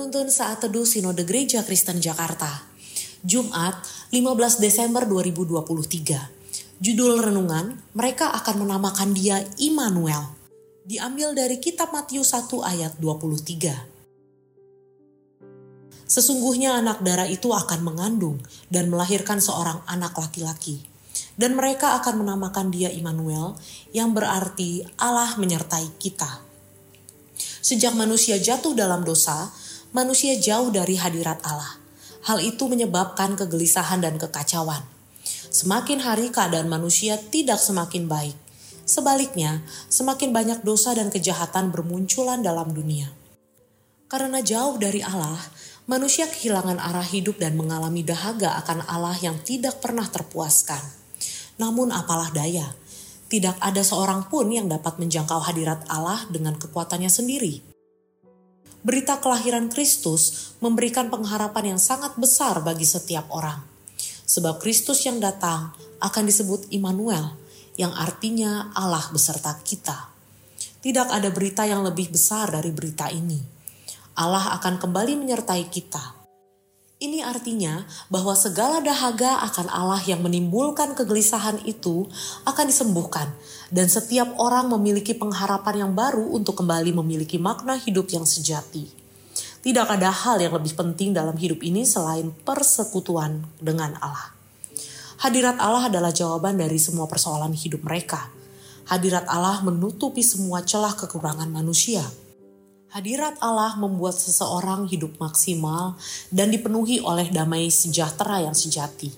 Penuntun Saat Teduh Sinode Gereja Kristen Jakarta. Jumat 15 Desember 2023 Judul Renungan, mereka akan menamakan dia Immanuel. Diambil dari kitab Matius 1 ayat 23 Sesungguhnya anak darah itu akan mengandung dan melahirkan seorang anak laki-laki. Dan mereka akan menamakan dia Immanuel yang berarti Allah menyertai kita. Sejak manusia jatuh dalam dosa, manusia jauh dari hadirat Allah. Hal itu menyebabkan kegelisahan dan kekacauan. Semakin hari keadaan manusia tidak semakin baik. Sebaliknya, semakin banyak dosa dan kejahatan bermunculan dalam dunia. Karena jauh dari Allah, manusia kehilangan arah hidup dan mengalami dahaga akan Allah yang tidak pernah terpuaskan. Namun apalah daya, tidak ada seorang pun yang dapat menjangkau hadirat Allah dengan kekuatannya sendiri berita kelahiran Kristus memberikan pengharapan yang sangat besar bagi setiap orang. Sebab Kristus yang datang akan disebut Immanuel, yang artinya Allah beserta kita. Tidak ada berita yang lebih besar dari berita ini. Allah akan kembali menyertai kita ini artinya bahwa segala dahaga akan Allah yang menimbulkan kegelisahan itu akan disembuhkan, dan setiap orang memiliki pengharapan yang baru untuk kembali memiliki makna hidup yang sejati. Tidak ada hal yang lebih penting dalam hidup ini selain persekutuan dengan Allah. Hadirat Allah adalah jawaban dari semua persoalan hidup mereka. Hadirat Allah menutupi semua celah kekurangan manusia Hadirat Allah membuat seseorang hidup maksimal dan dipenuhi oleh damai sejahtera yang sejati.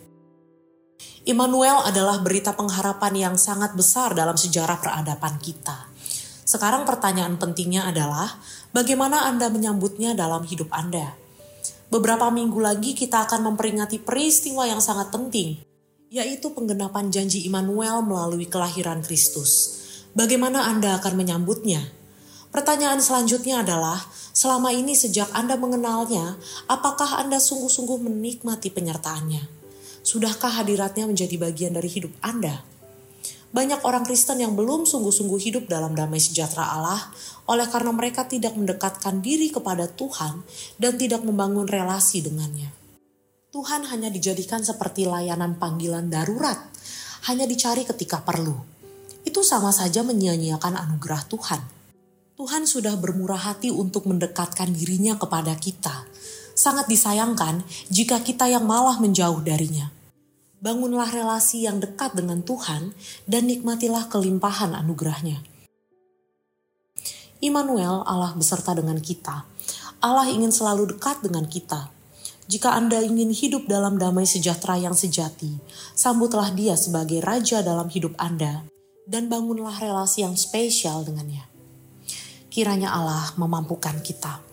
Immanuel adalah berita pengharapan yang sangat besar dalam sejarah peradaban kita. Sekarang pertanyaan pentingnya adalah bagaimana Anda menyambutnya dalam hidup Anda? Beberapa minggu lagi kita akan memperingati peristiwa yang sangat penting, yaitu penggenapan janji Immanuel melalui kelahiran Kristus. Bagaimana Anda akan menyambutnya? Pertanyaan selanjutnya adalah, selama ini sejak Anda mengenalnya, apakah Anda sungguh-sungguh menikmati penyertaannya? Sudahkah hadiratnya menjadi bagian dari hidup Anda? Banyak orang Kristen yang belum sungguh-sungguh hidup dalam damai sejahtera Allah oleh karena mereka tidak mendekatkan diri kepada Tuhan dan tidak membangun relasi dengannya. Tuhan hanya dijadikan seperti layanan panggilan darurat, hanya dicari ketika perlu. Itu sama saja menyia-nyiakan anugerah Tuhan. Tuhan sudah bermurah hati untuk mendekatkan dirinya kepada kita. Sangat disayangkan jika kita yang malah menjauh darinya. Bangunlah relasi yang dekat dengan Tuhan dan nikmatilah kelimpahan anugerahnya. Immanuel, Allah beserta dengan kita. Allah ingin selalu dekat dengan kita. Jika Anda ingin hidup dalam damai sejahtera yang sejati, sambutlah Dia sebagai Raja dalam hidup Anda dan bangunlah relasi yang spesial dengannya kiranya Allah memampukan kita